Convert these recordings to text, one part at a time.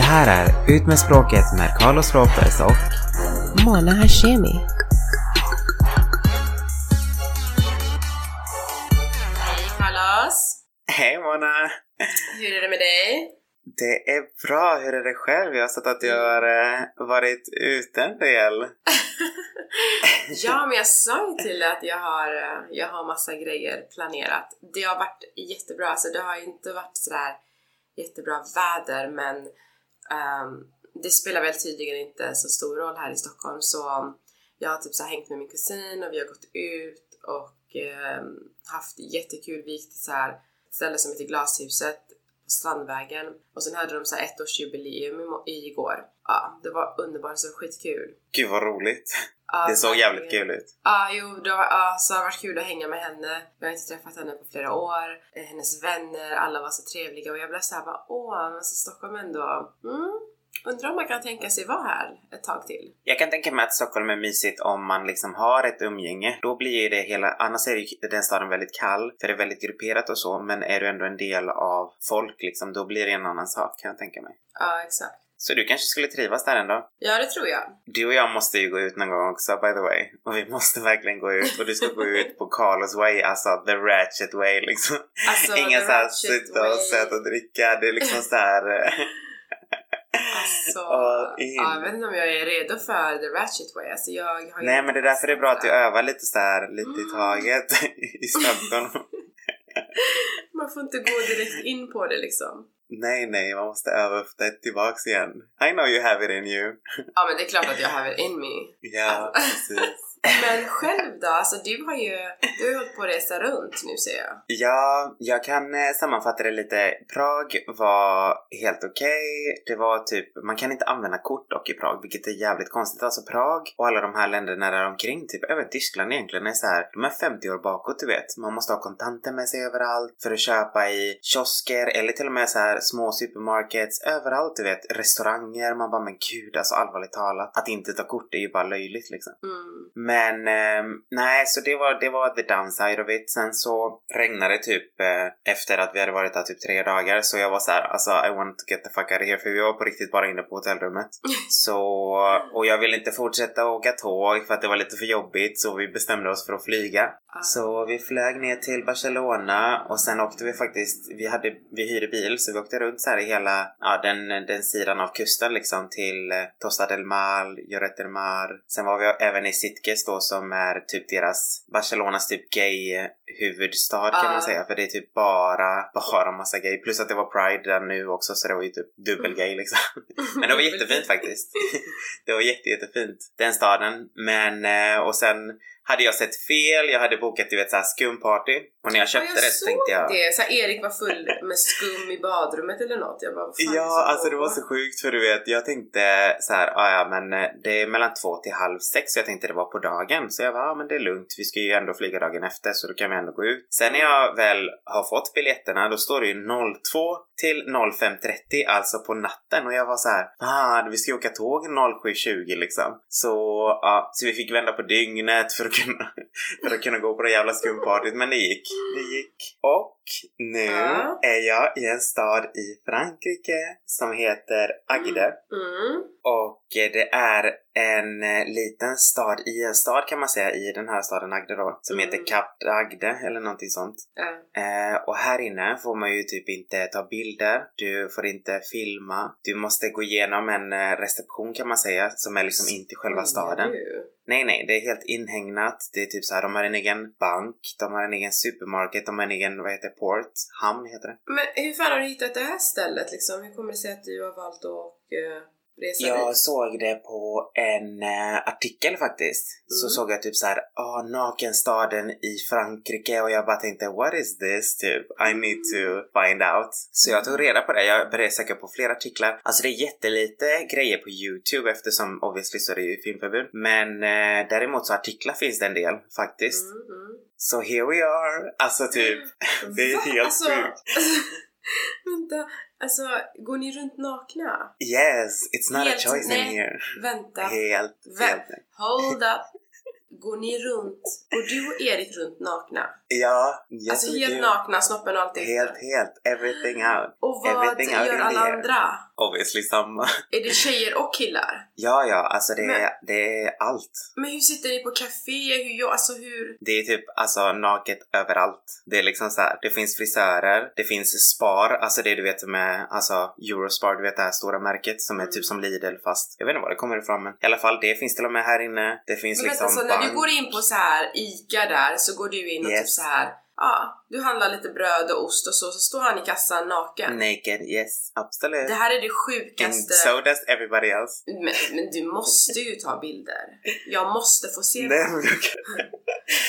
Det här är Ut med språket med Carlos Ropers och Mona Hashemi. Hej Carlos! Hej Mona! Hur är det med dig? Det är bra, hur är det själv? Jag har sett att du har eh, varit ute en del. ja, men jag sa ju till dig att jag har, eh, jag har massa grejer planerat. Det har varit jättebra, alltså det har inte varit sådär jättebra väder men Ehm, det spelar väl tydligen inte så stor roll här i Stockholm så um, jag har typ så hängt med min kusin och vi har gått ut och ehm, haft jättekul. Vi gick till så här ett ställe som heter Glashuset på Strandvägen och sen hade de så här ettårsjubileum igår. Ja, det var underbart, så skitkul. Gud vad roligt. Ja, Det såg jävligt kul ut. Ja, jo, det har, ja, så det har varit kul att hänga med henne. Jag har inte träffat henne på flera år. Eh, Hennes vänner, alla var så trevliga och jag blev såhär bara åh, men så Stockholm ändå. Mm, undrar om man kan tänka sig vara här ett tag till. Jag kan tänka mig att Stockholm är mysigt om man liksom har ett umgänge. Då blir det hela, annars är ju den staden väldigt kall, för det är väldigt grupperat och så, men är du ändå en del av folk liksom, då blir det en annan sak kan jag tänka mig. Ja, exakt. Så du kanske skulle trivas där ändå? Ja, det tror jag. Du och jag måste ju gå ut någon gång också by the way. Och vi måste verkligen gå ut. Och du ska gå ut på Carlos way, alltså the ratchet way liksom. Alltså, Inga såhär sitta och sätta och dricka. Det är liksom såhär... eh, Alltså, ja, jag vet inte om jag är redo för the ratchet way. Alltså, jag har Nej men det är därför det är bra att du övar lite såhär, lite i taget i Stockholm. Man får inte gå direkt in på det liksom. Nej nej, man måste öva upp det tillbaks igen. I know you have it in you. Ja, men det är klart att jag har it in me. Ja, precis. Men själv då? Alltså du har ju, du har ju hållit på att resa runt nu ser jag. Ja, jag kan eh, sammanfatta det lite. Prag var helt okej. Det var typ, man kan inte använda kort dock i Prag, vilket är jävligt konstigt. Alltså Prag och alla de här länderna där omkring, typ även Tyskland egentligen, är så här, de är 50 år bakåt du vet. Man måste ha kontanter med sig överallt för att köpa i kiosker eller till och med så här små supermarkets, överallt du vet. Restauranger, man bara men gud alltså allvarligt talat. Att inte ta kort är ju bara löjligt liksom. Mm. Men ehm, nej, så det var, det var the downside of it. Sen så regnade det typ eh, efter att vi hade varit där typ tre dagar. Så jag var så här, alltså I want to get the fuck out of here. För vi var på riktigt bara inne på hotellrummet. så, och jag ville inte fortsätta åka tåg för att det var lite för jobbigt. Så vi bestämde oss för att flyga. Ah. Så vi flög ner till Barcelona och sen åkte vi faktiskt, vi, hade, vi hyrde bil så vi åkte runt så här i hela ja, den, den sidan av kusten liksom till eh, Tosta del Mar, Lloret del Mar. Sen var vi även i Sitges då som är typ deras, Barcelonas typ gay eh, huvudstad kan Ah. man säga för det är typ bara, bara massa gay. Plus att det var Pride där nu också så det var ju typ dubbelgay liksom. Men det var jättefint faktiskt. det var jätte, jättefint, den staden. Men, eh, och sen hade jag sett fel, jag hade bokat du vet såhär skumparty. Och när jag köpte ja, det jag så såg tänkte jag... det. Så här, Erik var full med skum i badrummet eller något. Jag bara, fan Ja, så alltså det var så sjukt för du vet, jag tänkte så här, ah, ja men eh, det är mellan två till halv sex så jag tänkte det var på dagen. Så jag var, ja men det är lugnt, vi ska ju ändå flyga dagen efter så då kan vi ändå gå ut. Sen när jag väl har fått biljetterna då står det ju 02 till 05.30, alltså på natten och jag var så här, fan vi ska åka tåg 07.20 liksom. Så ja, så vi fick vända på dygnet för att kunna, för att kunna gå på det jävla skumpartyt men det gick. Det gick. Och nu Ja. är jag i en stad i Frankrike som heter Agde. Mm. Och det är en eh, liten stad i en stad kan man säga i den här staden Agde då. Som Mm. heter Cap d'Agde eller någonting sånt. Ja. Eh, och här inne får man ju typ inte ta bilder, du får inte filma. Du måste gå igenom en eh, reception kan man säga som är liksom in till själva staden. du? Nej, nej, det är helt inhägnat. Det är typ så här, de har en egen bank, de har en egen supermarket, de har en egen, vad heter det, port? Hamn heter det. Men hur fan har du hittat det här stället liksom? Hur kommer det sig att du har valt att uh, resa Jag dit? såg det på en eh, artikel faktiskt. Så Mm. såg jag typ så här, ah, nakenstaden i Frankrike och jag bara tänkte what is this typ? I need to find out. Så jag tog reda på det. Jag började söka på flera artiklar. Alltså det är jättelite grejer på Youtube eftersom obviously så är det ju filmförbud. Men eh, däremot så artiklar finns det en del faktiskt. Mm, mm. Så here we are. Alltså typ, det är helt alltså, sjukt. vänta, alltså går ni runt nakna? Yes, it's not Helt- a choice in nej. here. Vänta, Helt, Vä- helt. hold up. går ni runt, går du och Erik runt nakna? Ja, yes alltså helt nakna, snoppen och allt ute. Helt, helt. Everything out. Och vad everything gör in alla andra? Obviously samma. Är det tjejer och killar? Ja, ja, alltså det, Men- är, det är allt. Men hur sitter ni på café? Hur, alltså hur? Det är typ alltså naket överallt. Det är liksom så här. det finns frisörer, det finns Spar, alltså det du vet med alltså Eurospar, du vet det här stora märket som är Mm. typ som Lidl fast jag vet inte var det kommer ifrån men i alla fall det finns till och med här inne. Det finns Men liksom vänta, så när du går in på så här ICA där så går du in och Yes. typ så här ja, du handlar lite bröd och ost och så, så står han i kassan naken. Naked, yes. Absolut. Det här är det And sjukaste. so does everybody else. Men, men du måste ju ta bilder. Jag måste få se Nej, det. men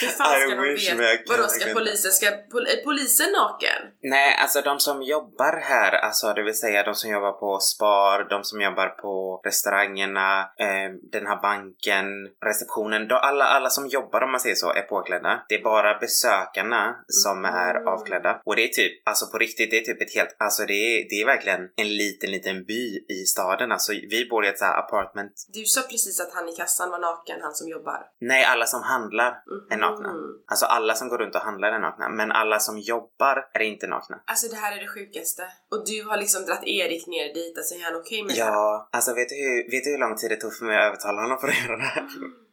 Hur fan I ska de wish, jag veta? Vadå, ska polisen, ska pol, är polisen naken? Nej, alltså de som jobbar här, alltså det vill säga de som jobbar på Spar, de som jobbar på restaurangerna, eh, den här banken, receptionen. Då alla, alla som jobbar om man säger så är påklädda. Det är bara besökarna som är Mm. avklädda. Och det är typ, alltså på riktigt, det är typ ett helt, alltså det är, det är verkligen en liten, liten by i staden. Alltså vi bor i ett så här apartment. Du sa precis att han i kassan var naken, han som jobbar. Nej, alla som handlar är nakna. Mhm. Alltså alla som går runt och handlar är nakna. Men alla som jobbar är inte nakna. Alltså det här är det sjukaste. Och du har liksom dratt Erik ner dit, alltså är han okej med det? Ja, alltså vet du, hur, vet du hur lång tid det tog för mig att övertala honom för att göra det här?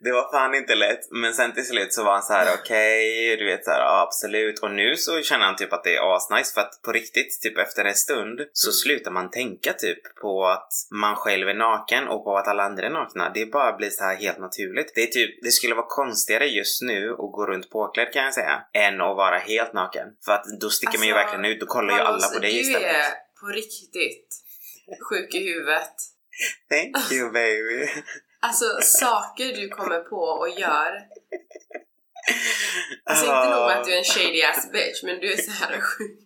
Det var fan inte lätt, men sen till slut så var han så här: okej, du vet så här, ja, absolut. Och nu så känner han typ att det är asnice för att på riktigt, typ efter en stund så Mm. slutar man tänka typ på att man själv är naken och på att alla andra är nakna. Det bara blir så här helt naturligt. Det är typ, det skulle vara konstigare just nu att gå runt påklädd kan jag säga, än att vara helt naken. För att då sticker man ju Alltså, verkligen ut, då kollar ju alla på dig du istället. är på riktigt sjuk i huvudet. Thank you baby. Alltså saker du kommer på och gör. Alltså inte Ah. nog att du är en shady ass bitch, men du är så här sjuk.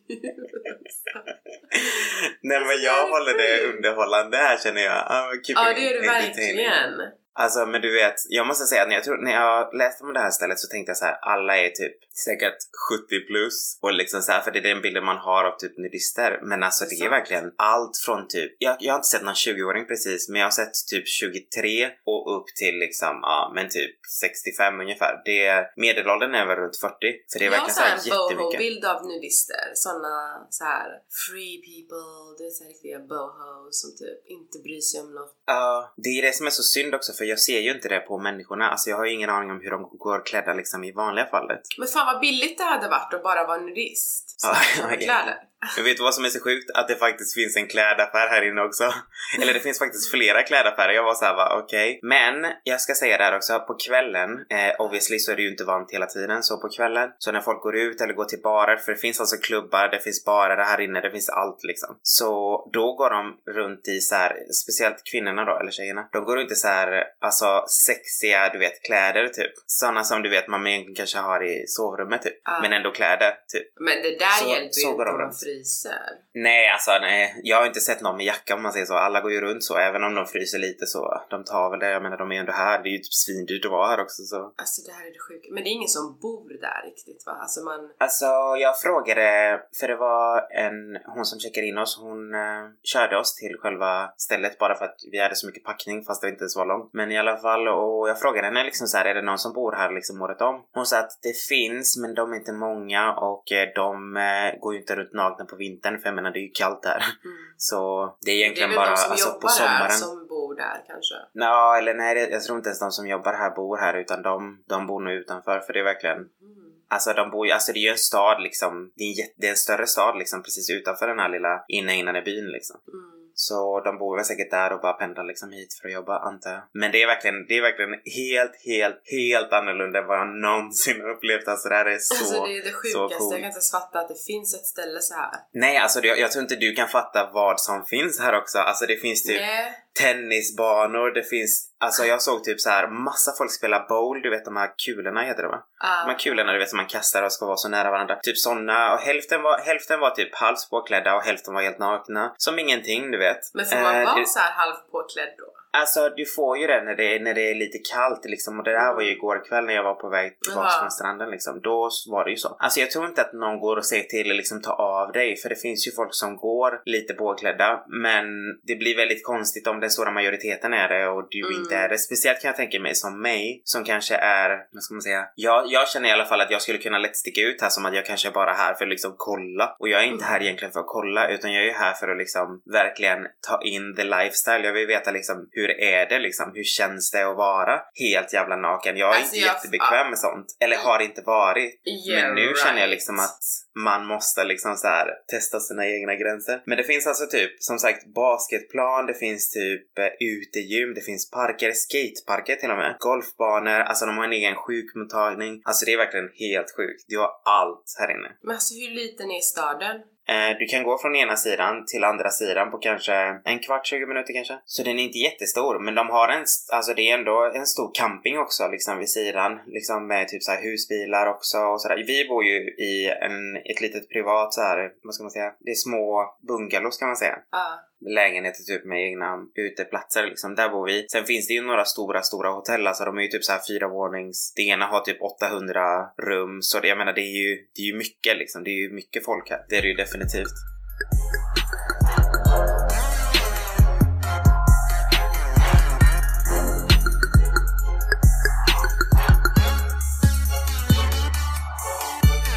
Nej men jag håller det underhållande här känner jag. I'm keeping Ja det gör du verkligen. Alltså men du vet, jag måste säga att när jag, tror, när jag läste om det här stället så tänkte jag så här: alla är typ säkert 70 plus och liksom så här, för det är den bilden man har av typ nudister. Men alltså det är verkligen allt från typ, jag, jag har inte sett någon 20-åring precis, men jag har sett typ 23 och upp till liksom, ja men typ 65 ungefär. Det medelåldern är väl runt 40. För det är jag har verkligen så här här en jättemycket. boho-bild av nudister. Såna så här free people, det är så här riktiga bohos som typ inte bryr sig om något. Ja, det är det som är så synd också för jag ser ju inte det på människorna. Alltså jag har ju ingen aning om hur de går klädda liksom i vanliga fallet. Men fan vad billigt det hade varit att bara vara nudist. Så Ja, kläder. Men vet du vad som är så sjukt? Att det faktiskt finns en klädaffär här inne också. Eller det finns faktiskt flera klädaffärer. Jag var såhär va, okej. Men jag ska säga det här också, på kvällen, eh, obviously så är det ju inte varmt hela tiden, så på kvällen, så när folk går ut eller går till barer, för det finns alltså klubbar, det finns barer här inne, det finns allt liksom. Så då går de runt i så här, speciellt kvinnorna då, eller tjejerna, de går runt i så här, alltså sexiga, du vet, kläder typ. Såna som du vet man egentligen kanske har i sovrummet typ. Ah. Men ändå kläder, typ. Men det där Så- hjälper ju inte fryser. Nej, alltså nej. Jag har inte sett någon med jacka om man säger så. Alla går ju runt så. Även om de fryser lite så. De tar väl det. Jag menar, de är ju ändå här. Det är ju typ svindyrt att vara här också så. Alltså det här är det sjuka. Men det är ingen som bor där riktigt va? Alltså man... Alltså, jag frågade, för det var en, hon som checkade in oss, hon eh, körde oss till själva stället bara för att vi hade så mycket packning fast det inte ens var långt. Men i alla fall, och jag frågade henne liksom så här, är det någon som bor här liksom året om? Hon sa att det finns, men de är inte många och eh, de eh, går ju inte runt nakna på vintern för jag menar det är ju kallt där. Mm. Så det är Det är egentligen väl bara de som alltså, jobbar på sommaren. här som bor där kanske. Ja, eller nej, jag tror inte ens de som jobbar här bor här utan de, de bor nog utanför för det är verkligen Mm. Alltså de bor ju, alltså det är ju en stad liksom. Det är en, jätte, det är en större stad liksom precis utanför den här lilla inne innan i byn liksom. Mm. Så de bor väl säkert där och bara pendlar liksom hit för att jobba antar jag. Men det är verkligen, det är verkligen helt, helt, helt annorlunda än vad jag någonsin upplevt. Alltså det här är så, alltså det är det sjukaste. Jag coolt. kan inte ens fatta att det finns ett ställe så här. Nej, alltså det, jag tror inte du kan fatta vad som finns här också. Alltså det finns typ Nej. Tennisbanor, det finns, alltså jag såg typ så här massa folk spela bowl, du vet de här kulorna heter det va? Ah. De här kulorna du vet som man kastar och ska vara så nära varandra. Typ såna och hälften var, hälften var typ halvt påklädda och hälften var helt nakna. Som ingenting du vet. Men får man Eh, vara det- så här halvt påklädd då? Alltså du får ju det när det, är- när det är lite kallt liksom och det där var ju igår kväll när jag var på väg tillbaka från stranden liksom. Då var det ju så. Alltså jag tror inte att någon går och säger till liksom ta av dig för det finns ju folk som går lite påklädda men det blir väldigt konstigt om den stora majoriteten är det och du Mm. inte är det. Speciellt kan jag tänka mig som mig som kanske är, vad ska man säga, jag, jag känner i alla fall att jag skulle kunna lätt sticka ut här som att jag kanske är bara här för att liksom kolla och jag är inte här egentligen för att kolla utan jag är ju här för att liksom verkligen ta in the lifestyle. Jag vill veta liksom hur är det liksom? Hur känns det att vara helt jävla naken? Jag är Alltså, inte jag- jättebekväm med sånt. Eller har inte varit. Yeah, Men nu känner jag right. liksom att man måste liksom så här testa sina egna gränser. Men det finns alltså typ som sagt basketplan, det finns typ eh, utegym, det finns parker, skateparker till och med, golfbanor, alltså de har en egen sjukmottagning. Alltså det är verkligen helt sjukt. Du har allt här inne. Men alltså hur liten är staden? Eh, du kan gå från ena sidan till andra sidan på kanske en kvart, 20 minuter kanske. Så den är inte jättestor, men de har en, alltså det är ändå en stor camping också liksom vid sidan. Liksom med typ så här husbilar också och sådär. Vi bor ju i en, ett litet privat så här, vad ska man säga, det är små bungalows kan man säga Ja lägenheter typ med egna uteplatser liksom. Där bor vi. Sen finns det ju några stora, stora hotell. Alltså de är ju typ så här fyra vånings. Det ena har typ 800 rum. Så det, jag menar det är ju, det är ju mycket liksom. Det är ju mycket folk här. Det är det ju definitivt.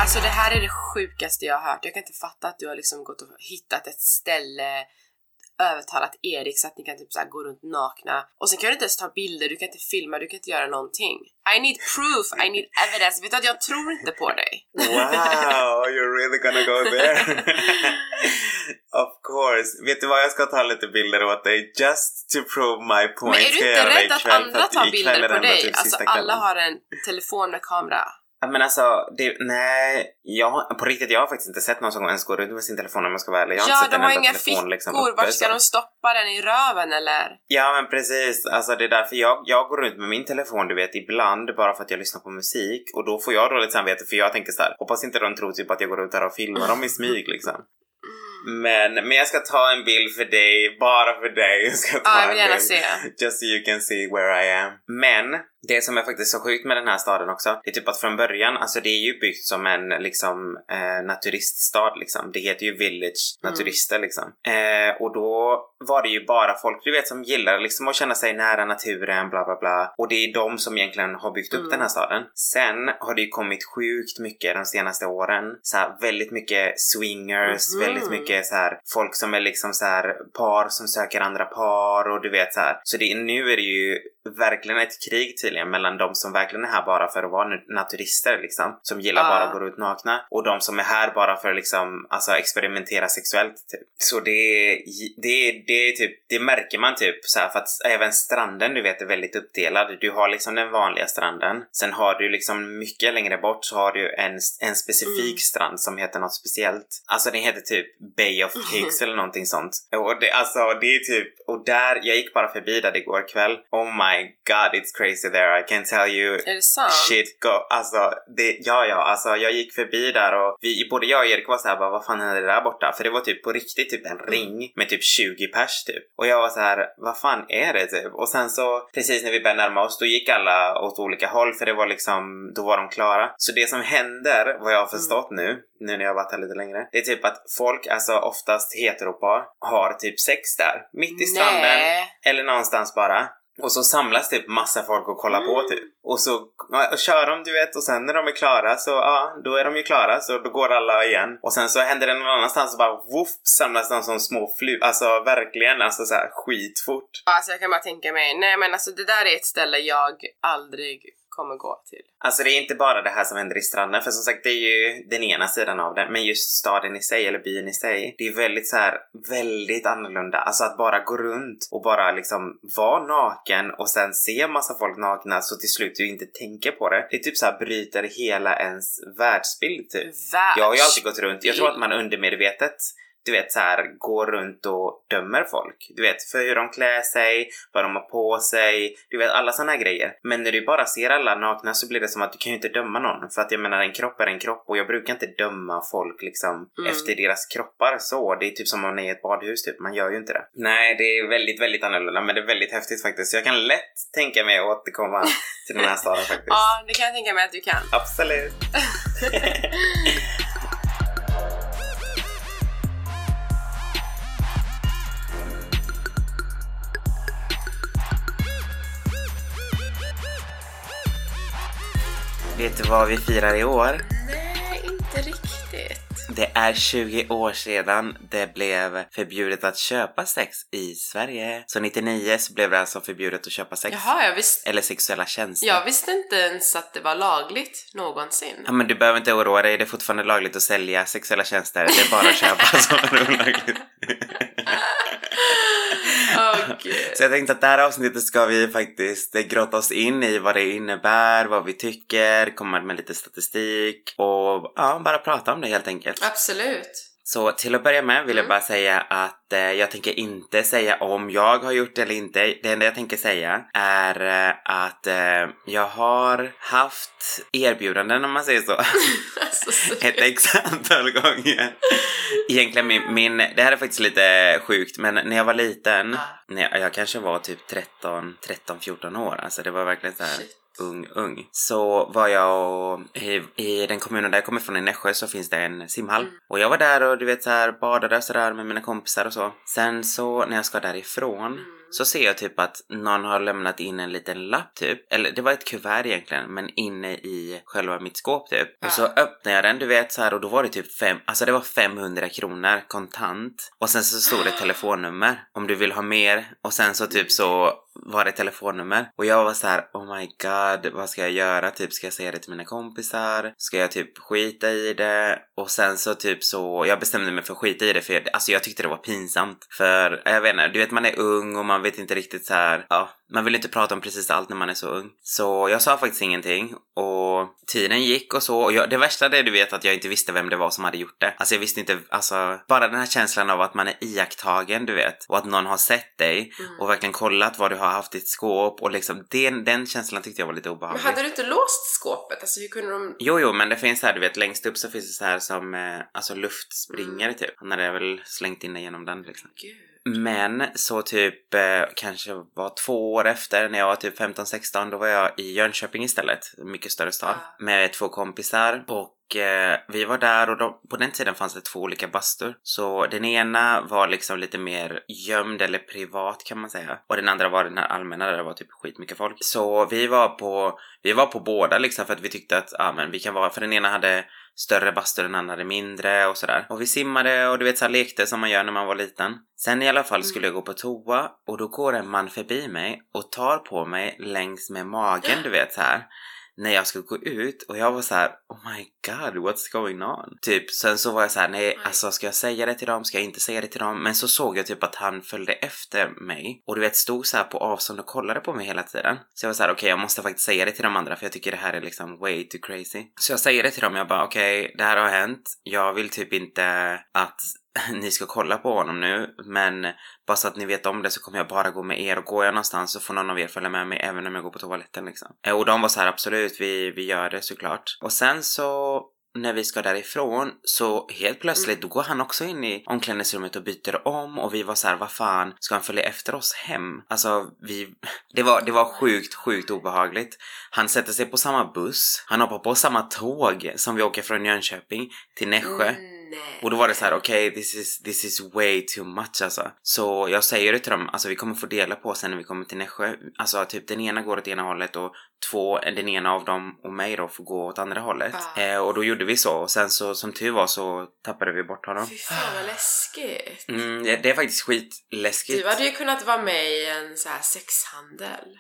Alltså det här är det sjukaste jag har hört. Jag kan inte fatta att du har liksom gått och hittat ett ställe övertalat Erik så att ni kan typ så här gå runt nakna. Och sen kan du inte ens ta bilder, du kan inte filma, du kan inte göra någonting. I need proof, I need evidence. Vet du att jag tror inte på dig? Wow, you're really gonna go there? of course. Vet du vad, jag ska ta lite bilder åt dig. Just to prove my point. Men är du inte rädd att andra tar bilder på dig? typ Alltså alla har en telefon med kamera. Men alltså, det, nej. Jag, på riktigt, jag har faktiskt inte sett någon som ens går runt med sin telefon om jag ska vara ärlig. Jag har inte Ja, sett de har inga telefon fickor. liksom uppe, Vart ska så. de stoppa den? I röven eller? Ja men precis, alltså det är därför jag, jag går runt med min telefon du vet ibland bara för att jag lyssnar på musik och då får jag dåligt samvete för jag tänker så här, hoppas inte de tror typ att jag går runt här och filmar dem i smyg liksom. Men, men jag ska ta en bild för dig, bara för dig. Jag ska ta Ja, jag vill gärna se. Just so you can see where I am. Men det som är faktiskt så sjukt med den här staden också, det är typ att från början, alltså det är ju byggt som en liksom eh, naturiststad liksom. Det heter ju Village Mm. Naturister liksom. Eh, och då var det ju bara folk, du vet, som gillar liksom att känna sig nära naturen, bla bla bla. Och det är de som egentligen har byggt upp Mm. den här staden. Sen har det ju kommit sjukt mycket de senaste åren. Så här, väldigt mycket swingers, Mhm. väldigt mycket så här folk som är liksom så här par som söker andra par och du vet så här. Så det, nu är det ju verkligen ett krig tydligen mellan de som verkligen är här bara för att vara naturister liksom. Som gillar Ja. bara att gå ut nakna. Och de som är här bara för att liksom, alltså experimentera sexuellt typ. Så det, det, det typ, det märker man typ så här för att även stranden du vet är väldigt uppdelad. Du har liksom den vanliga stranden. Sen har du liksom mycket längre bort så har du en, en specifik Mm. strand som heter något speciellt. Alltså den heter typ Bay of Pigs eller någonting sånt. Och det, alltså det är typ, och där, jag gick bara förbi där igår kväll. Oh my god it's crazy there I can tell you. Är det sant? Shit go, alltså det, ja ja, alltså jag gick förbi där och vi, både jag och Erik var såhär vad fan det där borta? För det var typ på riktigt typ en ring med typ 20 pers typ. Och jag var så här, vad fan är det typ? Och sen så precis när vi började närma oss då gick alla åt olika håll för det var liksom, då var de klara. Så det som händer, vad jag har förstått nu, nu när jag har varit här lite längre, det är typ att folk, alltså oftast heteropar, har typ sex där. Mitt i stranden Nej. eller någonstans bara. Och så samlas typ massa folk och kollar på Mm. typ. Och så och kör de du vet och sen när de är klara så ja, då är de ju klara så då går alla igen. Och sen så händer det någon annanstans och bara woof samlas de som små flugor. Alltså verkligen alltså så här skitfort. Alltså jag kan bara tänka mig, nej men alltså det där är ett ställe jag aldrig kommer gå till. Alltså det är inte bara det här som händer i stranden för som sagt det är ju den ena sidan av det. Men just staden i sig eller byn i sig. Det är väldigt så här väldigt annorlunda. Alltså att bara gå runt och bara liksom vara naken och sen se massa folk nakna så till slut du inte tänker på det. Det typ så här bryter hela ens världsbild typ. Världs. Jag har ju alltid gått runt, jag tror att man undermedvetet du vet så här går runt och dömer folk. Du vet för hur de klär sig, vad de har på sig, du vet alla såna här grejer. Men när du bara ser alla nakna så blir det som att du kan ju inte döma någon. För att jag menar en kropp är en kropp och jag brukar inte döma folk liksom Mm. efter deras kroppar så. Det är typ som om man är i ett badhus typ. Man gör ju inte det. Nej, det är väldigt, väldigt annorlunda men det är väldigt häftigt faktiskt. Jag kan lätt tänka mig att återkomma till den här staden faktiskt. Ja, det kan jag tänka mig att du kan. Absolut. Vet du vad vi firar i år? Nej, inte riktigt. Det är 20 år sedan det blev förbjudet att köpa sex i Sverige. Så 99 så blev det alltså förbjudet att köpa sex. Jaha, jag visste, Eller sexuella tjänster. jag visste inte ens att det var lagligt någonsin. Ja men du behöver inte oroa dig, det är fortfarande lagligt att sälja sexuella tjänster. Det är bara att köpa som är olagligt. Gud. Så jag tänkte att det här avsnittet ska vi faktiskt grotta oss in i vad det innebär, vad vi tycker, komma med lite statistik och ja, bara prata om det helt enkelt. Absolut. Så till att börja med vill jag Mm. bara säga att eh, jag tänker inte säga om jag har gjort det eller inte. Det enda jag tänker säga är eh, att eh, jag har haft erbjudanden om man säger så. Alltså, så- ett x antal gånger. Egentligen min, min, det här är faktiskt lite sjukt men när jag var liten, Ja. när jag, jag kanske var typ 13, 13, 14 år, alltså det var verkligen så här Shit. Ung, ung. Så var jag och, i, i den kommunen där jag kommer från i Nässjö så finns det en simhall. Mm. Och jag var där och du vet så här badade och sådär med mina kompisar och så. Sen så när jag ska därifrån Mm. så ser jag typ att någon har lämnat in en liten lapp typ. Eller det var ett kuvert egentligen men inne i själva mitt skåp typ. Och så Ja. öppnade jag den du vet så här och då var det typ fem, alltså det var 500 kronor kontant. Och sen så stod det telefonnummer om du vill ha mer. Och sen så typ så var det telefonnummer. Och jag var så här: oh my god, vad ska jag göra? Typ ska jag säga det till mina kompisar? Ska jag typ skita i det? Och sen så typ så, jag bestämde mig för att skita i det för jag, alltså jag tyckte det var pinsamt. För jag vet inte, du vet man är ung och man vet inte riktigt så här, ja, man vill inte prata om precis allt när man är så ung. Så jag sa faktiskt ingenting och tiden gick och så. Och jag, det värsta är du vet att jag inte visste vem det var som hade gjort det. Alltså jag visste inte, alltså bara den här känslan av att man är iakttagen du vet och att någon har sett dig Mm. och verkligen kollat vad du har haft i ett skåp och liksom den, den känslan tyckte jag var lite Men obehaglig. hade du inte låst skåpet? Alltså hur kunde de... Jo, jo, men det finns här, du vet, längst upp så finns det så här som, eh, alltså luftspringare Mm. typ. Han hade väl slängt in det genom den liksom. Gud. Men så typ eh, kanske var två år efter när jag var typ 15-16 då var jag i Jönköping istället, mycket större stad, Ah. med två kompisar och eh, vi var där och då, på den tiden fanns det två olika bastur. Så den ena var liksom lite mer gömd eller privat kan man säga och den andra var den här allmänna där det var typ skitmycket folk. Så vi var på, vi var på båda liksom för att vi tyckte att ja men vi kan vara, för den ena hade större bastu, den andra hade mindre och sådär. Och vi simmade och du vet så här lekte som man gör när man var liten. Sen i alla fall skulle jag gå på toa och då går en man förbi mig och tar på mig längs med magen du vet så här när jag ska gå ut och jag var så här: oh my god what's going on? Typ sen så var jag så här: nej alltså ska jag säga det till dem? Ska jag inte säga det till dem? Men så såg jag typ att han följde efter mig och du vet stod så här på avstånd och kollade på mig hela tiden. Så jag var så här: okej jag måste faktiskt säga det till de andra för jag tycker det här är liksom way too crazy. Så jag säger det till dem, jag bara okej det här har hänt. Jag vill typ inte att ni ska kolla på honom nu men bara så att ni vet om det så kommer jag bara gå med er och går jag någonstans så får någon av er följa med mig även om jag går på toaletten liksom. Eh, och de var så här absolut, vi, vi gör det såklart. Och sen så när vi ska därifrån så helt plötsligt då går han också in i omklädningsrummet och byter om och vi var så här, vad fan ska han följa efter oss hem? Alltså vi, det var, det var sjukt, sjukt obehagligt. Han sätter sig på samma buss, han hoppar på samma tåg som vi åker från Jönköping till Nässjö. Mm, nej. Och då var det så här: okej this, is, this is way too much alltså. Så jag säger det till dem, alltså vi kommer få dela på sen när vi kommer till Nässjö. Alltså typ den ena går åt ena hållet och två, den ena av dem och mig då får gå åt andra hållet. Ah. Eh, och då gjorde vi så och sen så som tur var så tappade vi bort honom. Fy fan vad läskigt. Mm, det, det är faktiskt skitläskigt. Du hade ju kunnat vara med i en så här sexhandel.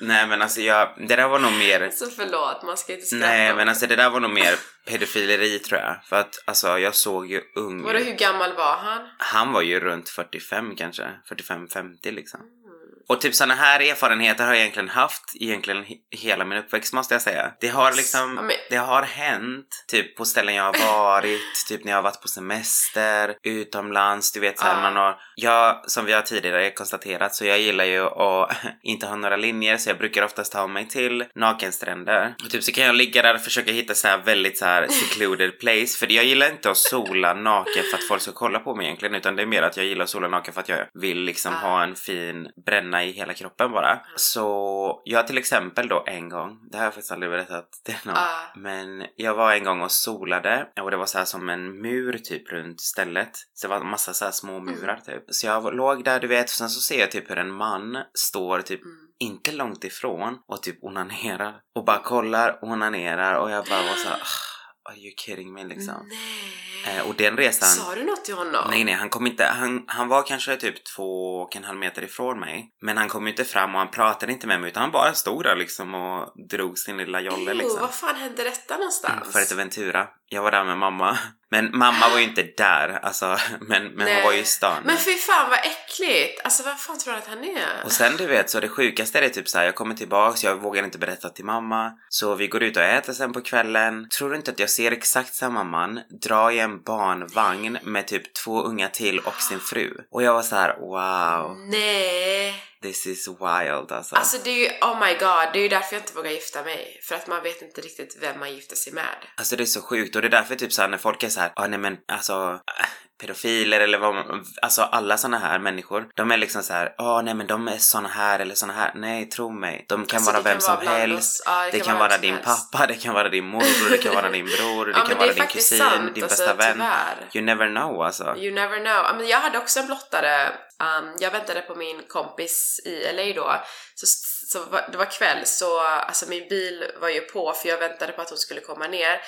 Nej men alltså jag, det där var nog mer Så förlåt, man ska inte skratta. Nej men alltså det där var nog mer pedofileri tror jag. För att alltså jag såg ju ung Vadå, hur gammal var han? Han var ju runt 45 kanske, 45-50 liksom. Mm. Och typ såna här erfarenheter har jag egentligen haft egentligen he- hela min uppväxt måste jag säga. Det har liksom, men- det har hänt typ på ställen jag har varit, typ när jag har varit på semester, utomlands, du vet såhär Ja. man har, jag som vi har tidigare konstaterat så jag gillar ju att inte ha några linjer så jag brukar oftast ta mig till nakenstränder. Och typ så kan jag ligga där och försöka hitta så här väldigt så här secluded place för jag gillar inte att sola naken för att folk ska kolla på mig egentligen utan det är mer att jag gillar att sola naken för att jag vill liksom Ah. ha en fin bränna i hela kroppen bara. Så jag till exempel då en gång, det har jag faktiskt aldrig berättat till någon, Ah. men jag var en gång och solade och det var så här som en mur typ runt stället. Så det var massa så här små murar typ. Så jag låg där du vet och sen så ser jag typ hur en man står typ Mm. inte långt ifrån och typ onanerar och bara kollar och onanerar och jag bara var så här, "Ah, Are you kidding me liksom? Nej. Eh, och den resan... Sa du något till honom? Nej, nej, han kom inte, han, han var kanske typ två och en halv meter ifrån mig. Men han kom inte fram och han pratade inte med mig utan han bara stod där liksom och drog sin lilla jolle Jo, liksom. var fan hände detta någonstans? Fuerteventura. Jag var där med mamma. Men mamma var ju inte där, alltså, men, men hon var ju i stan. Men fy fan vad äckligt! Alltså vad fan tror du att han är? Och sen du vet så det sjukaste är det typ så här, jag kommer tillbaks, jag vågar inte berätta till mamma. Så vi går ut och äter sen på kvällen. Tror du inte att jag ser exakt samma man dra i en barnvagn med typ två unga till och sin fru? Och jag var så här: wow, Nej! This is wild alltså. Alltså det är ju, oh my god, det är ju därför jag inte vågar gifta mig. För att man vet inte riktigt vem man gifter sig med. Alltså det är så sjukt och det är därför typ såhär när folk är såhär, ah, nej men alltså pedofiler eller vad man, alltså alla såna här människor, de är liksom så här, ja nej men de är såna här eller såna här. Nej, tro mig. De kan Alltså, vara det vem kan som vara helst. Ja, det, kan vara, vem som din helst. pappa, det kan vara din morbror, det kan vara din bror, det Ja, kan vara det din kusin, sant, din alltså, bästa vän. tyvärr. You never know alltså. You never know. Men jag hade också en blottare. Um, jag väntade på min kompis i LA då. Så, så var, det var kväll så alltså min bil var ju på för jag väntade på att hon skulle komma ner.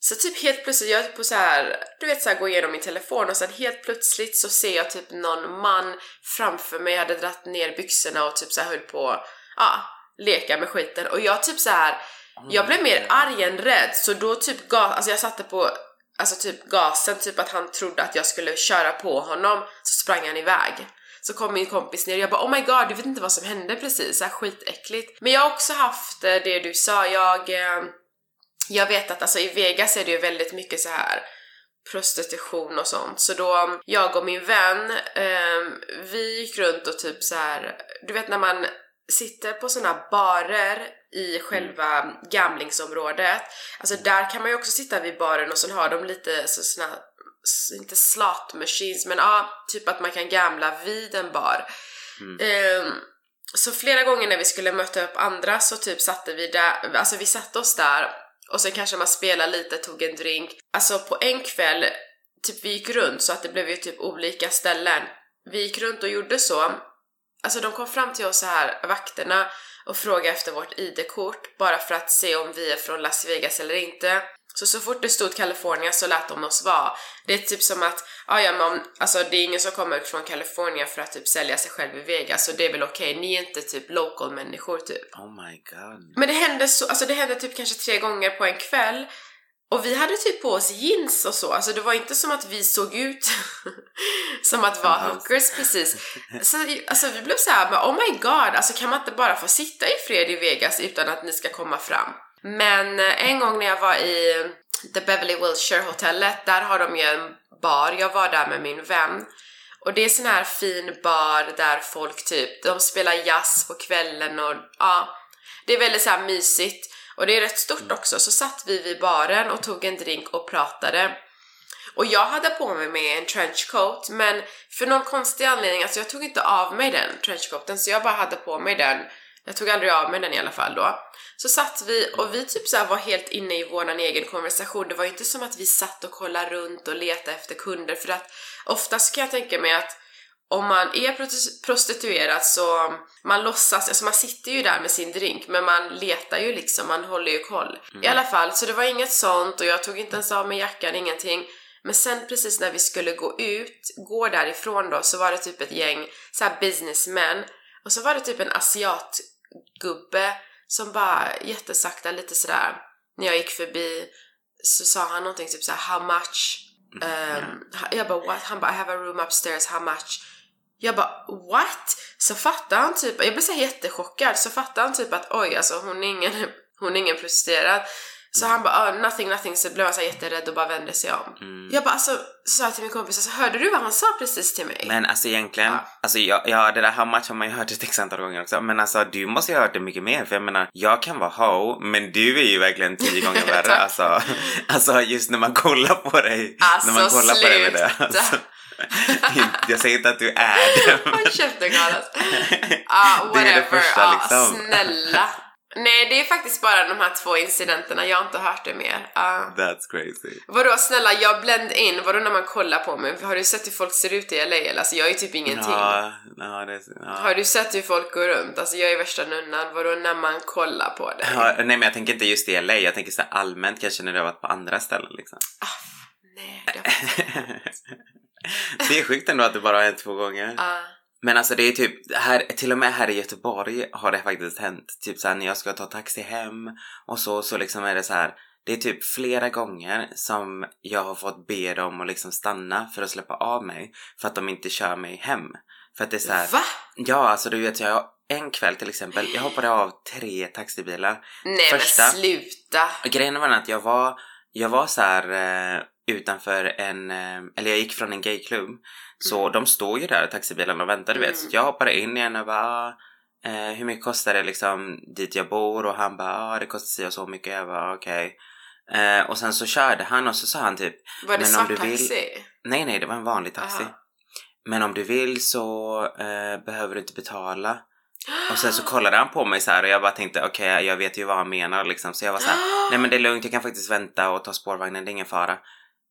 Så typ helt plötsligt, jag är på så här, du vet så här, går igenom min telefon och sen helt plötsligt så ser jag typ någon man framför mig hade dratt ner byxorna och typ så här höll på, ja, leka med skiten och jag typ så här, jag blev mer arg än rädd så då typ gas, alltså jag satte på alltså typ gasen, typ att han trodde att jag skulle köra på honom så sprang han iväg. Så kom min kompis ner och jag bara oh my god, du vet inte vad som hände precis, så här skitäckligt. Men jag har också haft eh, det du sa, jag eh, jag vet att alltså i Vegas är det ju väldigt mycket så här prostitution och sånt. Så då, jag och min vän, eh, vi gick runt och typ så här, du vet när man sitter på såna barer i själva gamlingsområdet, alltså där kan man ju också sitta vid baren och så har de lite så såna, inte slot machines, men ja, typ att man kan gamla vid en bar. Ehm, så flera gånger när vi skulle möta upp andra så typ satte vi där, alltså vi satte oss där och sen kanske man spelade lite, tog en drink. Alltså på en kväll, typ vi gick runt så att det blev ju typ olika ställen. Vi gick runt och gjorde så. Alltså de kom fram till oss så här, vakterna, och frågade efter vårt ID-kort bara för att se om vi är från Las Vegas eller inte. Så så fort det stod California så lät de oss vara. Det är typ som att, ah, ja men alltså det är ingen som kommer från California för att typ sälja sig själv i Vegas så det är väl okej, ni är inte typ local människor typ. Oh my god. Men det hände så, alltså det hände typ kanske tre gånger på en kväll och vi hade typ på oss jeans och så, alltså det var inte som att vi såg ut som att vara hookers precis. Så alltså vi blev så här, men oh my god, alltså kan man inte bara få sitta i fred i Vegas utan att ni ska komma fram? Men eh, en gång när jag var i The Beverly Wilshire hotellet, där har de ju en bar, jag var där med min vän och det är sån här fin bar där folk typ, de spelar jazz på kvällen och ja, det är väldigt så här mysigt och det är rätt stort också. Så satt vi vid baren och tog en drink och pratade. Och jag hade på mig med en trenchcoat men för någon konstig anledning, alltså jag tog inte av mig den trenchcoaten så jag bara hade på mig den. Jag tog aldrig av mig den i alla fall då. Så satt vi och vi typ så var helt inne i våran egen konversation. Det var ju inte som att vi satt och kollade runt och letade efter kunder för att oftast kan jag tänka mig att om man är prosti- prostituerad så man låtsas, alltså man sitter ju där med sin drink men man letar ju liksom, man håller ju koll. I alla fall, så det var inget sånt och jag tog inte ens av mig jackan, ingenting. Men sen precis när vi skulle gå ut, gå därifrån då, så var det typ ett gäng så här businessmen och så var det typ en asiatgubbe som bara jättesakta lite sådär, när jag gick förbi så sa han någonting typ såhär how much? Um, Jag bara what? Han bara I have a room upstairs, how much? Jag bara what? Så fattar han typ, jag blev så jättechockad, så fattar han typ att oj alltså hon är ingen, hon är ingen prostituerad. Så han bara oh, nothing nothing så blev han så jätterädd och bara vände sig om. Mm. Jag bara alltså, sa till min kompis, alltså, hörde du vad han sa precis till mig? Men alltså egentligen, Ja. alltså ja, ja det där how much har man ju hört ett x antal gånger också. Men alltså du måste ju ha hört det mycket mer. För jag menar, jag kan vara ho, men du är ju verkligen tio gånger värre. Alltså, alltså just när man kollar på dig. Alltså, när man kollar på dig med det. sluta. Alltså, jag säger inte att du är det. Håll käften Carlos. Ah, Det är det whatever. första, ah, liksom. snälla. Nej, det är faktiskt bara de här två incidenterna, jag har inte hört det mer. Ah. That's crazy. Vadå snälla, jag bländ in, vadå när man kollar på mig? Har du sett hur folk ser ut i LA? Alltså jag är typ ingenting. Ja, ja, det, ja. Har du sett hur folk går runt? Alltså jag är värsta nunnan, vadå när man kollar på dig? Ja, nej men jag tänker inte just i LA, jag tänker så allmänt kanske när du har varit på andra ställen liksom. Nej, det det är sjukt ändå att det bara har hänt två gånger. Ah. Men alltså det är typ, här, till och med här i Göteborg har det faktiskt hänt. Typ såhär när jag ska ta taxi hem och så, så liksom är det så här. Det är typ flera gånger som jag har fått be dem att liksom stanna för att släppa av mig för att de inte kör mig hem. För att det är så här, Va? Ja, alltså du vet jag en kväll till exempel, jag hoppade av tre taxibilar. Nej Första. men sluta! Grejen var att jag var, jag var så här eh, utanför en, eh, eller jag gick från en gayklubb. Så de står ju där, taxibilarna och väntar du vet. Så Mm. jag hoppade in igen och bara, eh, hur mycket kostar det liksom dit jag bor? Och han bara, ah, det kostar si och så mycket. Jag bara, okej. Eh, och sen så körde han och så sa han typ, Var det svart du vill- taxi? nej nej det var en vanlig taxi. Aha. Men om du vill så eh, behöver du inte betala. Och sen så kollade han på mig så här och jag bara tänkte okej jag vet ju vad han menar liksom. Så jag var så här, nej men det är lugnt jag kan faktiskt vänta och ta spårvagnen, det är ingen fara.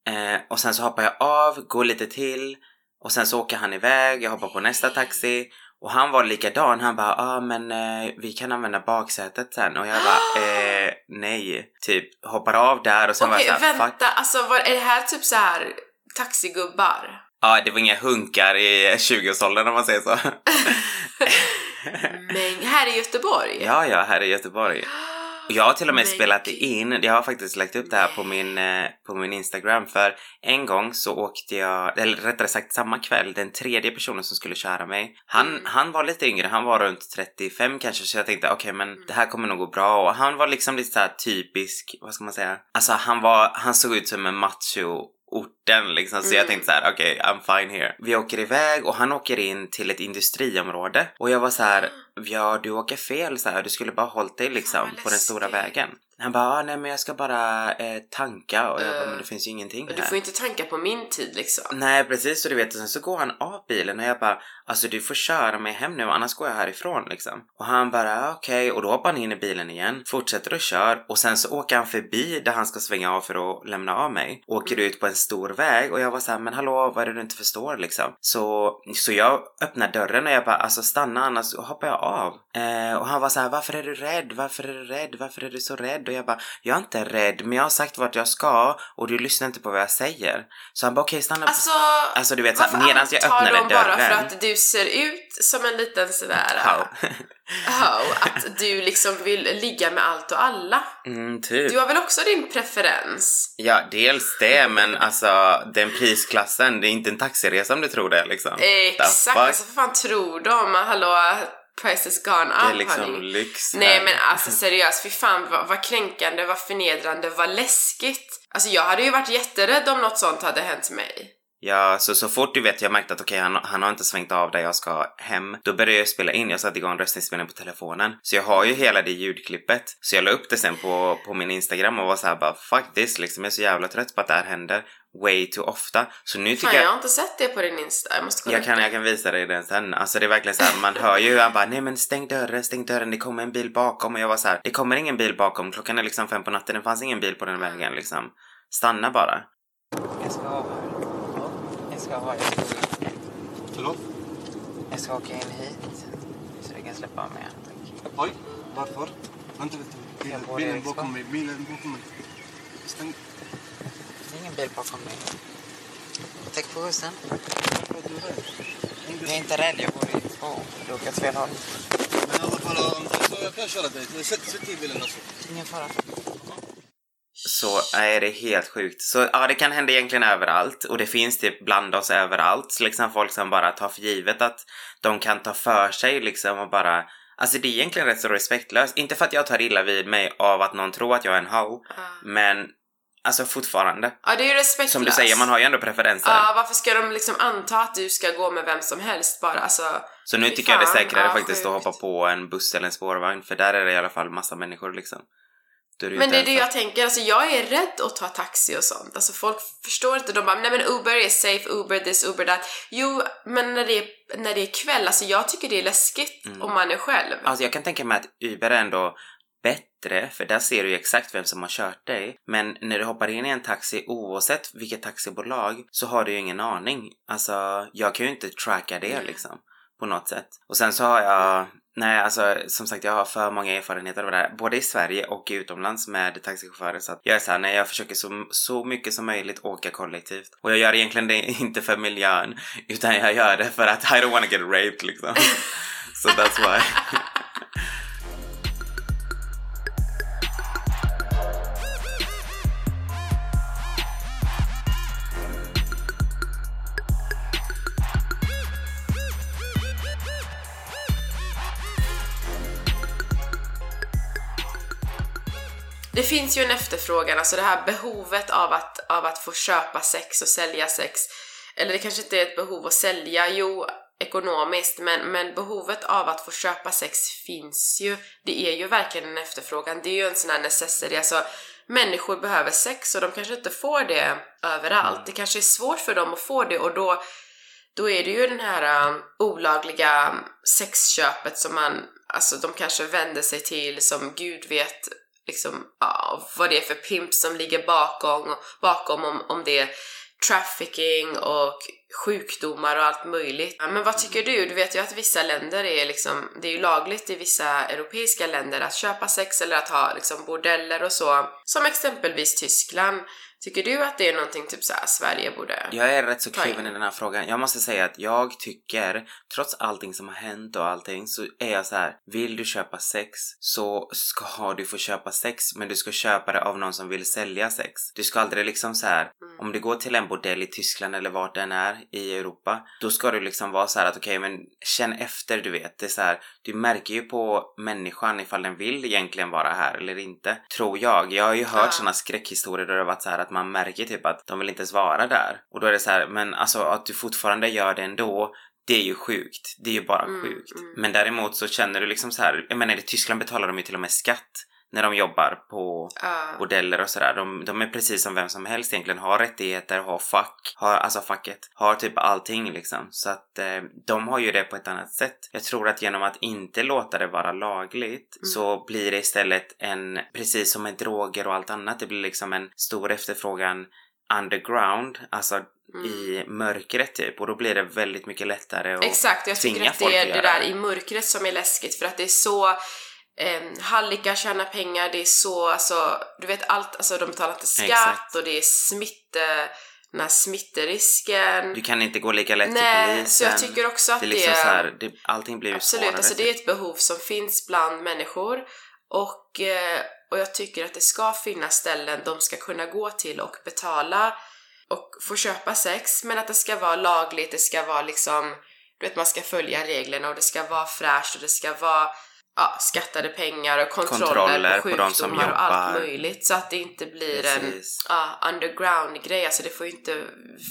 Eh, och sen så hoppar jag av, går lite till och sen så åker han iväg, jag hoppar på nästa taxi och han var likadan, han bara ah, men eh, vi kan använda baksätet sen och jag bara eh, nej, typ hoppar av där och sen Okej, var jag så här, fuck. vänta, alltså var, är det här typ så här taxigubbar? Ja det var inga hunkar i 20-årsåldern om man säger så. Men här i Göteborg? Ja, ja, här i Göteborg. Jag har till och med spelat in, jag har faktiskt lagt upp det här på min, eh, på min Instagram för en gång så åkte jag, eller rättare sagt samma kväll, den tredje personen som skulle köra mig, han, Mm. han var lite yngre, han var runt 35 kanske så jag tänkte okej men Mm. det här kommer nog gå bra och han var liksom lite såhär typisk, vad ska man säga? Alltså han var, han såg ut som en macho orten liksom så jag Mm. tänkte så här: okej I'm fine here. Vi åker iväg och han åker in till ett industriområde och jag var så här: ja du åker fel så här. du skulle bara hållit dig liksom på den stora vägen. Han bara, ah, nej men jag ska bara eh, tanka och jag bara, Eh, men det finns ju ingenting Du här. får ju inte tanka på min tid liksom. Nej precis och du vet och sen så går han av bilen och jag bara alltså du får köra mig hem nu annars går jag härifrån liksom. Och han bara okej och då hoppar han in i bilen igen, fortsätter att köra och sen så åker han förbi där han ska svänga av för att lämna av mig. Åker ut på en stor väg och jag var så här, men hallå vad är det du inte förstår liksom? Så, så jag öppnar dörren och jag bara alltså stanna annars hoppar jag av. Eh, och han var så här, varför är du rädd? Varför är du rädd? Varför är du så rädd? Och jag bara, jag är inte rädd men jag har sagt vart jag ska och du lyssnar inte på vad jag säger. Så han bara okej stanna Alltså, Alltså du vet varför medans jag öppnade de bara för dörren. att du ser ut som en liten sådär... How? How, att du liksom vill ligga med allt och alla. mm, typ. Du har väl också din preferens? Ja, dels det, men alltså den prisklassen, det är inte en taxiresa om du tror det liksom. Exakt, alltså vad fan tror de? Hallå, prices gone up det är liksom honey. lyx här. Nej men alltså seriöst, fy fan vad, vad kränkande, vad förnedrande, vad läskigt. Alltså jag hade ju varit jätterädd om något sånt hade hänt mig. Ja, så, så fort du vet jag märkte att okej, han, han har inte svängt av där jag ska hem, då började jag spela in. Jag satte igång röstningsspelningen på telefonen. Så jag har ju hela det ljudklippet. Så jag la upp det sen på, på min Instagram och var så här bara fuck this liksom. Jag är så jävla trött på att det här händer way too ofta. Så nu tycker Fan jag... jag har inte sett det på din Insta, jag måste kolla Jag kan, jag kan visa dig den sen. Alltså det är verkligen så här, man hör ju han bara nej men stäng dörren, stäng dörren, det kommer en bil bakom och jag var så här, det kommer ingen bil bakom, klockan är liksom fem på natten, det fanns ingen bil på den vägen liksom. Stanna bara. Jag ska ska ha, jag ska, Förlåt? jag ska åka in hit. Så du kan släppa mig. Tack. Oj, varför? Vänta lite. Bilen, bilen bakom mig. Bilen bakom mig. Stäng. Det är ingen bil bakom mig. Du rädd? Hängde- Jag är inte rädd, jag bor i två. Du åker åt fel håll. Men i alla fall, jag kan köra dig. Sätt, sätt i bilen alltså. Ingen fara. Så är det helt sjukt. Så ja, det kan hända egentligen överallt och det finns typ bland oss överallt. Så liksom folk som bara tar för givet att de kan ta för sig liksom och bara Alltså det är egentligen rätt så respektlöst. Inte för att jag tar illa vid mig av att någon tror att jag är en ho, men alltså fortfarande. Ja, det är ju respektlöst. Som du säger, man har ju ändå preferenser. Ja, varför ska de liksom anta att du ska gå med vem som helst bara? Alltså, Så nu tycker jag det är fan, säkrare ja, faktiskt att sjukt. hoppa på en buss eller en spårvagn för där är det i alla fall massa människor liksom. Du Men det är det jag tänker, alltså jag är rädd att ta taxi och sånt. Alltså folk förstår inte, de bara nej men Uber är safe, Uber this, Uber that. Jo, men när det är, när det är kväll, alltså jag tycker det är läskigt Mm. om man är själv. Alltså jag kan tänka mig att Uber är ändå bättre, för där ser du ju exakt vem som har kört dig. Men när du hoppar in i en taxi, oavsett vilket taxibolag, så har du ju ingen aning. Alltså, jag kan ju inte tracka det liksom. På något sätt. Och sen så har jag, nej alltså som sagt jag har för många erfarenheter av det här, både i Sverige och utomlands med taxichaufförer så att jag är såhär, nej jag försöker så, så mycket som möjligt åka kollektivt. Och jag gör egentligen det inte för miljön, utan jag gör det för att I don't wanna get raped liksom. so that's why. Det finns ju en efterfrågan, alltså det här behovet av att, av att få köpa sex och sälja sex. Eller det kanske inte är ett behov att sälja, jo ekonomiskt, men, men behovet av att få köpa sex finns ju. Det är ju verkligen en efterfrågan, det är ju en sån här necessity, alltså människor behöver sex och de kanske inte får det överallt. Det kanske är svårt för dem att få det och då då är det ju den här um, olagliga sexköpet som man, alltså de kanske vänder sig till som gud vet liksom, ja, vad det är för pimp som ligger bakom, bakom om, om det är trafficking och sjukdomar och allt möjligt. Men vad tycker du? Du vet ju att vissa länder är liksom, det är ju lagligt i vissa europeiska länder att köpa sex eller att ha liksom bordeller och så. Som exempelvis Tyskland. Tycker du att det är någonting typ såhär Sverige borde... Jag är rätt så kluven i den här frågan. Jag måste säga att jag tycker, trots allting som har hänt och allting, så är jag så här. Vill du köpa sex så ska du få köpa sex, men du ska köpa det av någon som vill sälja sex. Du ska aldrig liksom så här. Mm. om du går till en bordell i Tyskland eller vart den är i Europa, då ska du liksom vara så här att okej, men känn efter, du vet. Det är så här, du märker ju på människan ifall den vill egentligen vara här eller inte. Tror jag. Jag har ju hört Ja. såna skräckhistorier där det har varit så här att man märker typ att de vill inte ens vara där. Och då är det så här, men alltså att du fortfarande gör det ändå, det är ju sjukt. Det är ju bara Mm, sjukt. mm. Men däremot så känner du liksom så här, jag menar i Tyskland betalar de ju till och med skatt när de jobbar på Ja. bordeller och sådär. De, de är precis som vem som helst egentligen. Har rättigheter, har fack, har, alltså facket, har typ allting liksom. Så att eh, de har ju det på ett annat sätt. Jag tror att genom att inte låta det vara lagligt Mm. så blir det istället en, precis som med droger och allt annat, det blir liksom en stor efterfrågan underground, alltså Mm. i mörkret typ. Och då blir det väldigt mycket lättare att Exakt, jag tycker att det är det där i mörkret som är läskigt för att det är så eh, hallickar tjänar pengar, det är så, alltså, du vet allt, alltså de betalar inte skatt Exakt. och det är smitte, den här smitterisken. Du kan inte gå lika lätt till Nej, polisen. så jag tycker också att det är det, liksom så här, det, allting blir Absolut, svårare. alltså typ. det är ett behov som finns bland människor och, eh, och jag tycker att det ska finnas ställen de ska kunna gå till och betala och få köpa sex men att det ska vara lagligt, det ska vara liksom du vet man ska följa reglerna och det ska vara fräscht och det ska vara ja, skattade pengar och kontroller, Kontroller på på de som sjukdomar och allt jobbar. möjligt så att det inte blir en Precis. ja, underground grej. Alltså det får ju inte,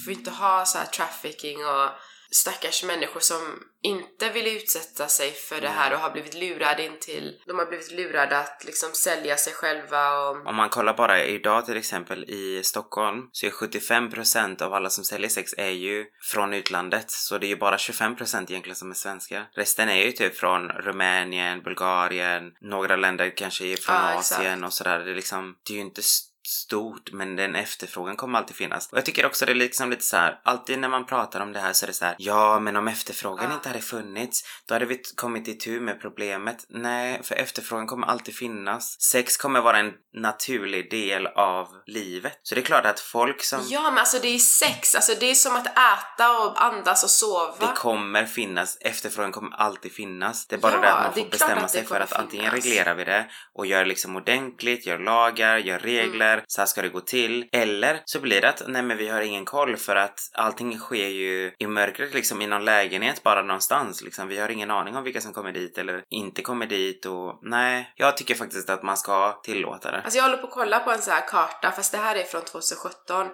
får inte ha så här trafficking och stackars människor som inte vill utsätta sig för det här och har blivit lurade in till, de har blivit lurade att liksom sälja sig själva och Om man kollar bara idag till exempel i Stockholm så är 75% av alla som säljer sex är ju från utlandet. Så det är ju bara 25% egentligen som är svenskar. Resten är ju typ från Rumänien, Bulgarien, några länder kanske är från Ja, Asien exakt. och sådär. Det är liksom, det är ju inte st- stort men den efterfrågan kommer alltid finnas. Och jag tycker också det är liksom lite så här, alltid när man pratar om det här så är det så här, ja men om efterfrågan Ja. inte hade funnits då hade vi kommit itu med problemet. Nej, för efterfrågan kommer alltid finnas. Sex kommer vara en naturlig del av livet. Så det är klart att folk som Ja men alltså det är sex, alltså det är som att äta och andas och sova. det kommer finnas, efterfrågan kommer alltid finnas. Det är bara Ja, det att man får bestämma sig för att antingen finnas. reglerar vi det och gör liksom ordentligt, gör lagar, gör regler här, så här ska det gå till. Eller så blir det att nej men vi har ingen koll för att allting sker ju i mörkret liksom i någon lägenhet bara någonstans liksom. Vi har ingen aning om vilka som kommer dit eller inte kommer dit och nej, jag tycker faktiskt att man ska tillåta det. Alltså jag håller på att kolla på en sån här karta, fast det här är från 2017.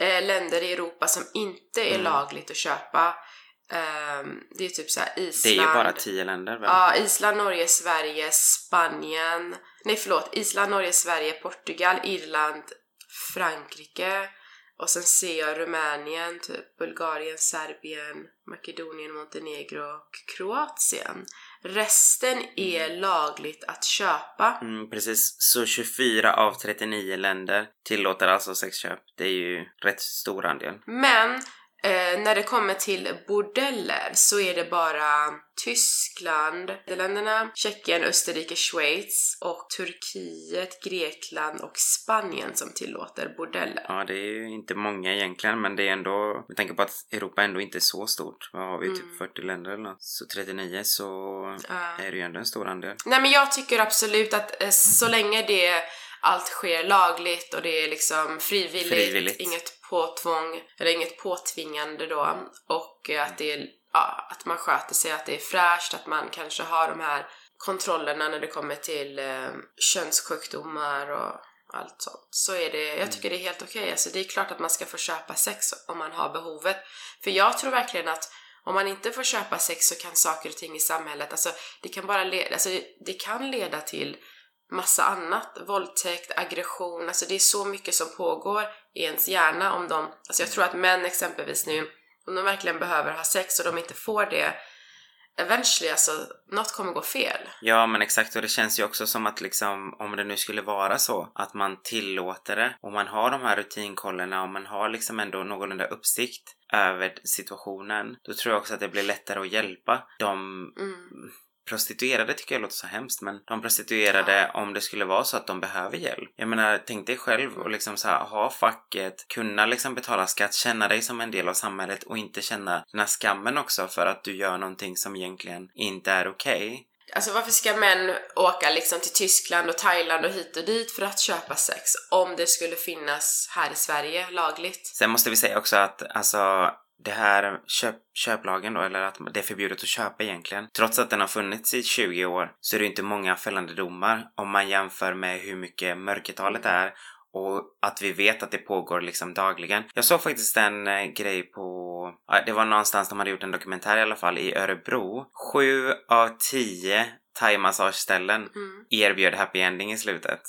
Eh, länder i Europa som inte är Mm. lagligt att köpa. Ehm, det är typ så här Det är Island. ju bara tio länder väl? Ja, Island, Norge, Sverige, Spanien. Nej förlåt, Island, Norge, Sverige, Portugal, Irland, Frankrike. Och sen ser jag Rumänien, typ Bulgarien, Serbien, Makedonien, Montenegro och Kroatien. Resten är lagligt att köpa. Mm, precis. Så 24 av 39 länder tillåter alltså sexköp. Det är ju rätt stor andel. Men eh, när det kommer till bordeller så är det bara Tyskland, Nederländerna, Tjeckien, Österrike, Schweiz och Turkiet, Grekland och Spanien som tillåter bordeller. Ja, det är ju inte många egentligen, men det är ändå, med tanke på att Europa ändå inte är så stort. Vad har vi? Mm. Typ 40 länder eller något. Så 39 så Ja. är det ju ändå en stor andel. Nej men jag tycker absolut att eh, så länge det allt sker lagligt och det är liksom frivilligt, Frivilligt. inget påtvång eller inget påtvingande då och att det är, ja, att man sköter sig, att det är fräscht, att man kanske har de här kontrollerna när det kommer till eh, könssjukdomar och allt sånt. Så är det, jag tycker det är helt okej. Alltså det är klart att man ska få köpa sex om man har behovet. För jag tror verkligen att om man inte får köpa sex så kan saker och ting i samhället, alltså det kan bara leda, alltså det kan leda till massa annat, våldtäkt, aggression, alltså det är så mycket som pågår i ens hjärna om de, alltså jag tror att män exempelvis nu, om de verkligen behöver ha sex och de inte får det, eventually alltså, något kommer gå fel. Ja, men exakt. Och det känns ju också som att liksom, om det nu skulle vara så att man tillåter det och man har de här rutinkollerna och man har liksom ändå någorlunda uppsikt över situationen, då tror jag också att det blir lättare att hjälpa de Mm. Prostituerade tycker jag låter så hemskt men de prostituerade om det skulle vara så att de behöver hjälp. Jag menar tänk dig själv och liksom så här, ha facket, kunna liksom betala skatt, känna dig som en del av samhället och inte känna den här skammen också för att du gör någonting som egentligen inte är okej. Alltså varför ska män åka liksom till Tyskland och Thailand och hit och dit för att köpa sex om det skulle finnas här i Sverige lagligt? Sen måste vi säga också att alltså det här köp, köplagen då, eller att det är förbjudet att köpa egentligen. Trots att den har funnits i 20 år så är det inte många fällande domar om man jämför med hur mycket mörkertalet är och att vi vet att det pågår liksom dagligen. Jag såg faktiskt en eh, grej på, det var någonstans de hade gjort en dokumentär i alla fall i Örebro. Sju av tio thaimassageställen Mm. erbjöd happy ending i slutet.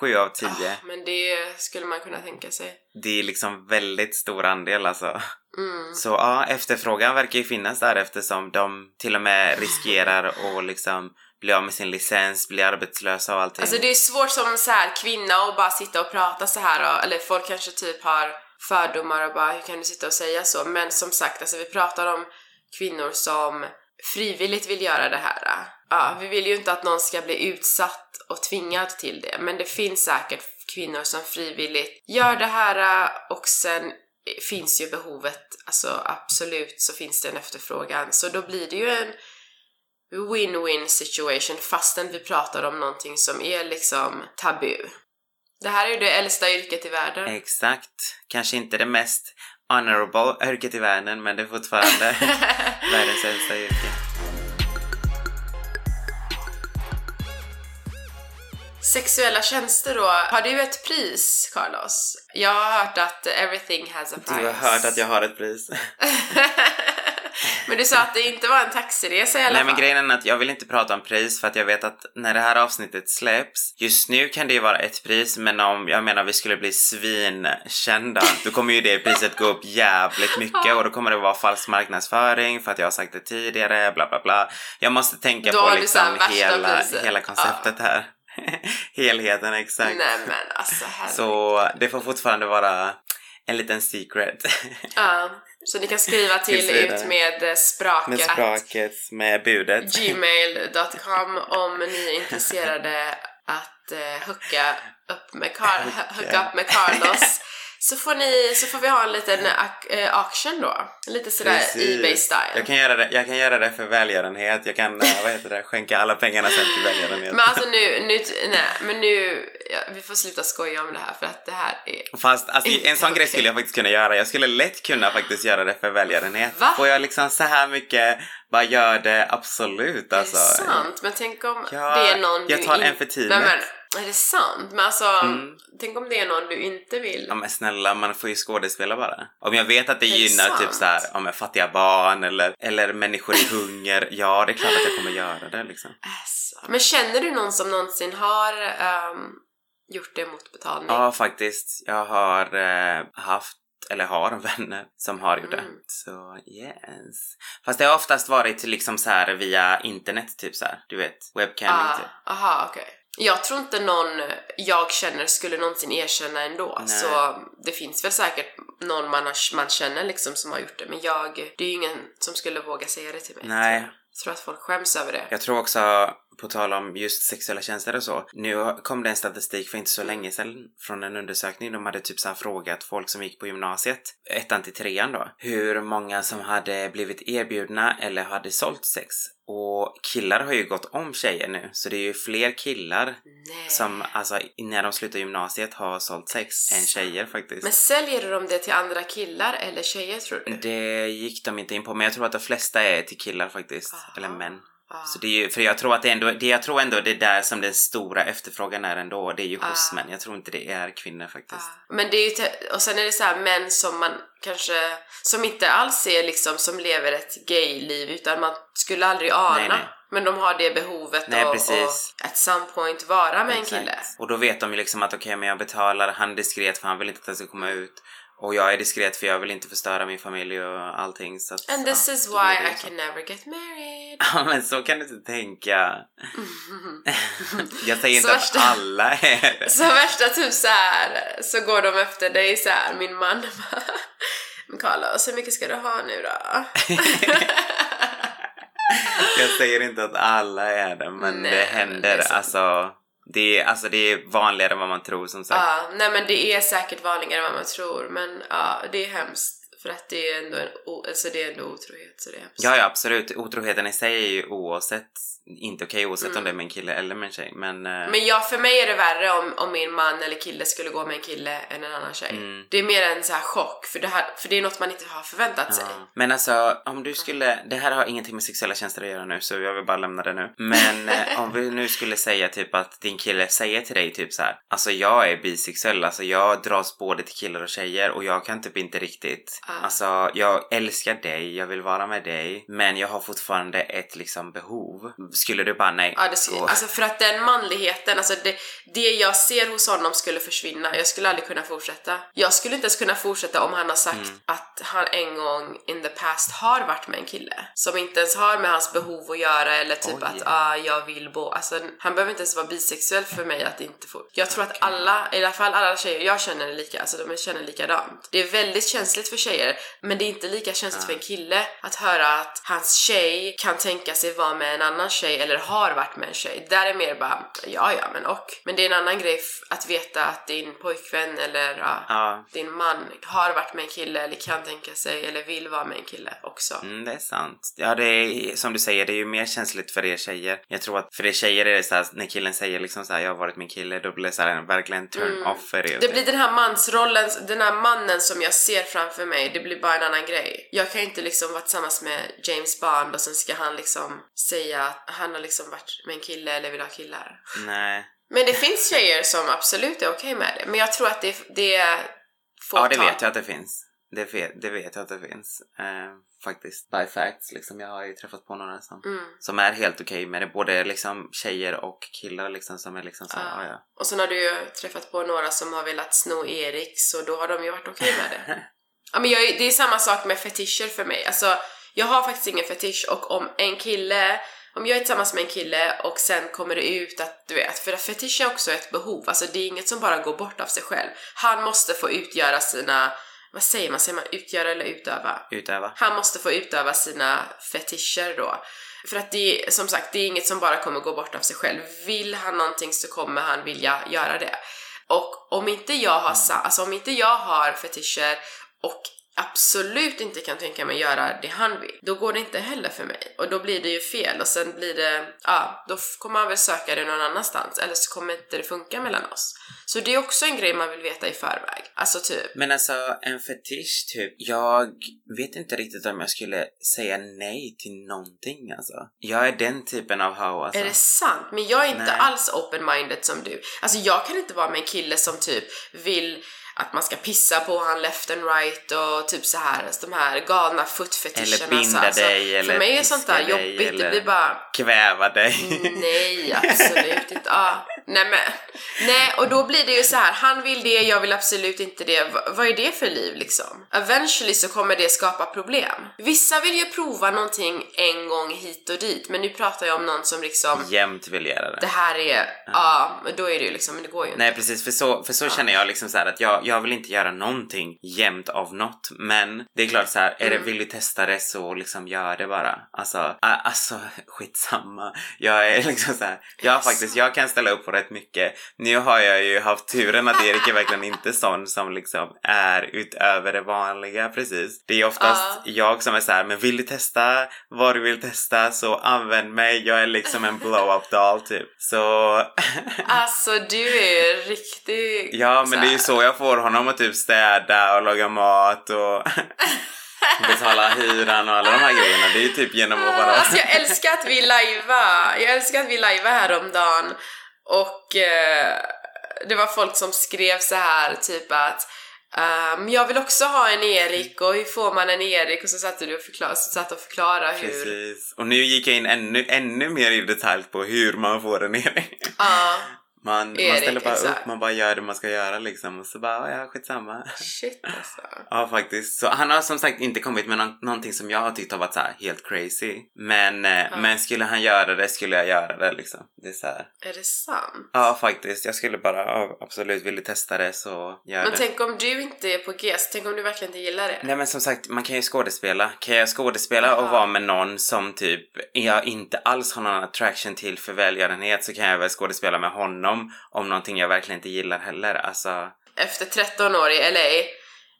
Sju av tio. Ah, men det skulle man kunna tänka sig. Det är liksom väldigt stor andel alltså. Mm. Så ja, efterfrågan verkar ju finnas där eftersom de till och med riskerar att liksom bli av med sin licens, bli arbetslösa och allting. Alltså det är svårt som så här kvinna att bara sitta och prata så här och, eller folk kanske typ har fördomar och bara hur kan du sitta och säga så? Men som sagt, alltså vi pratar om kvinnor som frivilligt vill göra det här. Ja, vi vill ju inte att någon ska bli utsatt och tvingad till det, men det finns säkert kvinnor som frivilligt gör det här och sen finns ju behovet, alltså absolut så finns det en efterfrågan. Så då blir det ju en win-win situation fastän vi pratar om någonting som är liksom tabu. Det här är ju det äldsta yrket i världen. Exakt. Kanske inte det mest honorable yrket i världen men det är fortfarande världens äldsta yrke. Sexuella tjänster då, har du ett pris Carlos? Jag har hört att everything has a price. Du har hört att jag har ett pris. men du sa att det inte var en taxiresa i alla Nej fall. men grejen är att jag vill inte prata om pris för att jag vet att när det här avsnittet släpps, just nu kan det ju vara ett pris men om, jag menar vi skulle bli svinkända, då kommer ju det priset gå upp jävligt mycket och då kommer det vara falsk marknadsföring för att jag har sagt det tidigare, bla bla bla. Jag måste tänka Då på liksom hela, priset. hela konceptet här. Helheten, exakt. Nej men alltså herregud. Så det får fortfarande vara en liten secret. Ja, så ni kan skriva till ut med eh, spraket. med spraket, med budet. gmail.com om ni är intresserade att uh, hooka upp med, Car- hooka upp med Carlos Så får, ni, så får vi ha en liten eh, auction då. Lite sådär. Ebay-style. Jag kan, göra det, jag kan göra det för välgörenhet. Jag kan, eh, vad heter det, skänka alla pengarna sen till välgörenhet. Men alltså nu, nu, nej, men nu, ja, vi får sluta skoja om det här för att det här är... Fast alltså, en sån grej skulle jag faktiskt kunna göra. Jag skulle lätt kunna faktiskt göra det för välgörenhet. Va? Får jag liksom så här mycket, bara gör det absolut alltså. är det sant? Men tänk om Ja, det är någon jag tar en för teamet. Är det sant? Men alltså, Mm. tänk om det är någon du inte vill? Ja men snälla, man får ju skådespela bara. Om jag vet att det det gynnar sant? typ så här, om jag fattiga barn eller, eller människor i hunger, ja det är klart att jag kommer göra det liksom. Alltså. Men känner du någon som någonsin har ehm, gjort det mot betalning? Ja faktiskt, jag har eh, haft eller har vänner som har gjort det. Mm. Så yes. Fast det har oftast varit liksom så här via internet typ så här, du vet, webcamming Ah, typ. aha, okej. Jag tror inte någon jag känner skulle någonsin erkänna ändå. Nej. Så det finns väl säkert någon man, har, man känner liksom som har gjort det. Men jag, det är ju ingen som skulle våga säga det till mig. Nej. tror jag. Jag tror att folk skäms över det. Jag tror också, på tal om just sexuella tjänster och så, nu kom det en statistik för inte så länge sedan från en undersökning. De hade typ så frågat folk som gick på gymnasiet, ettan till trean då, hur många som hade blivit erbjudna eller hade sålt sex. Och killar har ju gått om tjejer nu, så det är ju fler killar Nej. som alltså när de slutar gymnasiet har sålt sex än tjejer faktiskt. Men säljer de det till andra killar eller tjejer tror du? Det gick de inte in på, men jag tror att de flesta är till killar faktiskt, Aha. eller män. Ah. Så det är ju, för jag tror att det är ändå, det, jag tror ändå det är där som den stora efterfrågan är ändå, det är ju hos Ah. män. Jag tror inte det är kvinnor faktiskt. Ja. Men det är ju, och sen är det så här män som man kanske, som inte alls är liksom som lever ett gayliv utan man skulle aldrig ana. Nej, nej. Men de har det behovet Nej, och, precis. och at some point vara med en Exakt. kille. Och då vet de ju liksom att okej, men jag betalar han diskret för han vill inte att det ska komma ut. Och jag är diskret för jag vill inte förstöra min familj och allting. Så att, And this ja, is why det I can never get married. Ja men så kan du inte tänka. jag säger inte Så att värsta- alla är det. Så värsta typ så här så går de efter dig så här min man bara Men Carlos, hur mycket ska du ha nu då? Jag säger inte att alla är det men Nej, det men händer. det är sant. alltså, det är, alltså det är vanligare än vad man tror som sagt. Ja, nej men det är säkert vanligare än vad man tror men ja, det är hemskt för att det är ändå en alltså det är ändå otrohet så det är hemskt. Ja, ja absolut. Otroheten i sig är ju oavsett inte okej oavsett om Mm. det är med en kille eller med en tjej. Men, eh, Men ja, för mig är det värre om, om min man eller kille skulle gå med en kille än en annan tjej. Mm. Det är mer en så här chock för det, här, för det är något man inte har förväntat sig. Ja. Men alltså om du skulle, det här har ingenting med sexuella tjänster att göra nu så jag vill bara lämna det nu. Men eh, om vi nu skulle säga typ att din kille säger till dig typ så här. Alltså jag är bisexuell, alltså jag dras både till killar och tjejer och jag kan typ inte riktigt. Ah. Alltså jag älskar dig, jag vill vara med dig men jag har fortfarande ett liksom behov. Skulle du bara nej? Ja, det skulle, då- alltså för att den manligheten, alltså det, det jag ser hos honom skulle försvinna. Jag skulle aldrig kunna fortsätta. Jag skulle inte ens kunna fortsätta om han har sagt Mm. att han en gång in the past har varit med en kille. Som inte ens har med hans behov att göra eller typ Oj. att ah, jag vill bo. Alltså han behöver inte ens vara bisexuell för mig att inte få. Jag tror att alla, i alla fall alla tjejer jag känner är lika, alltså de känner likadant. Det är väldigt känsligt för tjejer, men det är inte lika känsligt för en kille att höra att hans tjej kan tänka sig vara med en annan tjej eller har varit med en tjej. Där är mer bara, ja ja men och. Men det är en annan grej att veta att din pojkvän eller ja, din man har varit med en kille eller kan tänka sig eller vill vara med en kille också. Mm, det är sant. Ja, det är som du säger, det är ju mer känsligt för er tjejer. Jag tror att för er tjejer är det så här, när killen säger liksom så här, jag har varit min kille, då blir det så här en verkligen turn Mm. off för er. Det blir den här mansrollen, den här mannen som jag ser framför mig, det blir bara en annan grej. Jag kan inte liksom vara tillsammans med James Bond och sen ska han liksom säga att han har liksom varit med en kille eller vill ha killar. Nej. Men det finns tjejer som absolut är okej med det. Men jag tror att det, det är Ja, fåtal. det vet jag att det finns. Det vet, det vet jag att det finns. Eh, faktiskt. By facts, liksom. Jag har ju träffat på några som, Mm. som är helt okej med det. Både liksom tjejer och killar liksom som är liksom så här, Ja. ja ja. Och sen har du ju träffat på några som har velat sno Erik, så då har de ju varit okej med det. Ja, men jag, det är samma sak med fetischer för mig. Alltså, jag har faktiskt ingen fetisch och om en kille, om jag är tillsammans med en kille och sen kommer det ut att, du vet, för att fetisch är också ett behov, alltså det är inget som bara går bort av sig själv. Han måste få utgöra sina, vad säger man, säger man utgöra eller utöva? Utöva. Han måste få utöva sina fetischer då. För att det är, som sagt, det är inget som bara kommer gå bort av sig själv. Vill han någonting så kommer han vilja göra det. Och om inte jag har, alltså om inte jag har fetischer och absolut inte kan tänka mig göra det han vill, då går det inte heller för mig. Och då blir det ju fel och sen blir det, ja, då kommer man väl söka det någon annanstans eller så kommer inte det funka mellan oss. Så det är också en grej man vill veta i förväg. Alltså typ, Men alltså en fetisch typ, jag vet inte riktigt om jag skulle säga nej till någonting alltså. Jag är den typen av ho alltså. Är det sant? Men jag är inte Nej. alls open-minded som du. Alltså jag kan inte vara med en kille som typ vill att man ska pissa på han left and right och typ så här, de här galna footfetischerna. Eller binda så, alltså, dig, eller För mig är sånt där jobbigt, det blir bara Kväva dig. Nej, absolut inte. Ah, nej men, nej och då blir det ju så här. han vill det, jag vill absolut inte det. V- vad är det för liv liksom? Eventually så kommer det skapa problem. Vissa vill ju prova någonting en gång hit och dit, men nu pratar jag om någon som liksom Jämt vill göra det det. här är, ja, men då är det ju liksom, men det går ju inte. Nej precis, för så, för så känner jag liksom så här att jag, jag vill inte göra någonting jämt av något. Men det är klart så här, är det, Mm. vill du testa det så liksom gör det bara. Alltså, alltså skitsamma. Jag är liksom så här, jag det faktiskt, jag kan ställa upp på rätt mycket. Nu har jag ju haft turen att Erik är verkligen inte sån som liksom är utöver det vanliga precis. Det är oftast Ja. jag som är så här, men vill du testa vad du vill testa så använd mig. Jag är liksom en blow-up doll typ. Så Alltså du är riktigt... Ja, men det är ju så jag får honom att typ städa och laga mat och betala hyran och alla de här grejerna. Det är ju typ genom att bara... Alltså jag älskar att vi lajvar. Jag älskar att vi lajvar häromdagen och eh, det var folk som skrev så här typ att ehm, jag vill också ha en Erik och hur får man en Erik? Och så satt du och förklarade, så satt och förklara hur... Precis. Och nu gick jag in ännu, ännu mer i detalj på hur man får en Erik. Ja, Man, man ställer bara exakt. upp, man bara gör det man ska göra liksom. Och så bara, ja skitsamma. shit alltså. Ja faktiskt. Så han har som sagt inte kommit med någon, någonting som jag har tyckt har varit så helt crazy. Men, eh, men skulle han göra det skulle jag göra det liksom. Det är så här. Är det sant? Ja faktiskt. Jag skulle bara, ja, absolut, du testa det så gör Men det. tänk om du inte är på G, så tänk om du verkligen inte gillar det? Nej men som sagt, man kan ju skådespela. Kan jag skådespela och Jaha. vara med någon som typ jag inte alls har någon attraction till för välgörenhet så kan jag väl skådespela med honom om någonting jag verkligen inte gillar heller. Alltså, efter 13 år i LA,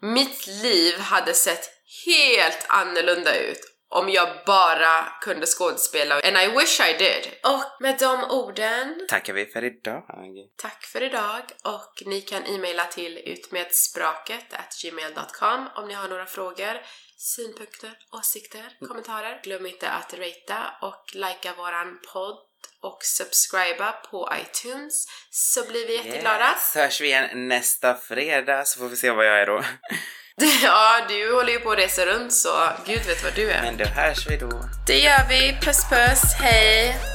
mitt liv hade sett helt annorlunda ut om jag bara kunde skådespela. And I wish I did. Och med de orden, tackar vi för idag. tack för idag och ni kan e-maila till utmedspråket gmail.com om ni har några frågor, synpunkter, åsikter, kommentarer. Glöm inte att ratea och likea våran podd och subscriba på iTunes så blir vi jätteglada. Yes. Hörs vi igen nästa fredag så får vi se vad jag är då. Ja, du håller ju på att resa runt så gud vet vad du är. Men då hörs vi då. Det gör vi. Puss puss, hej!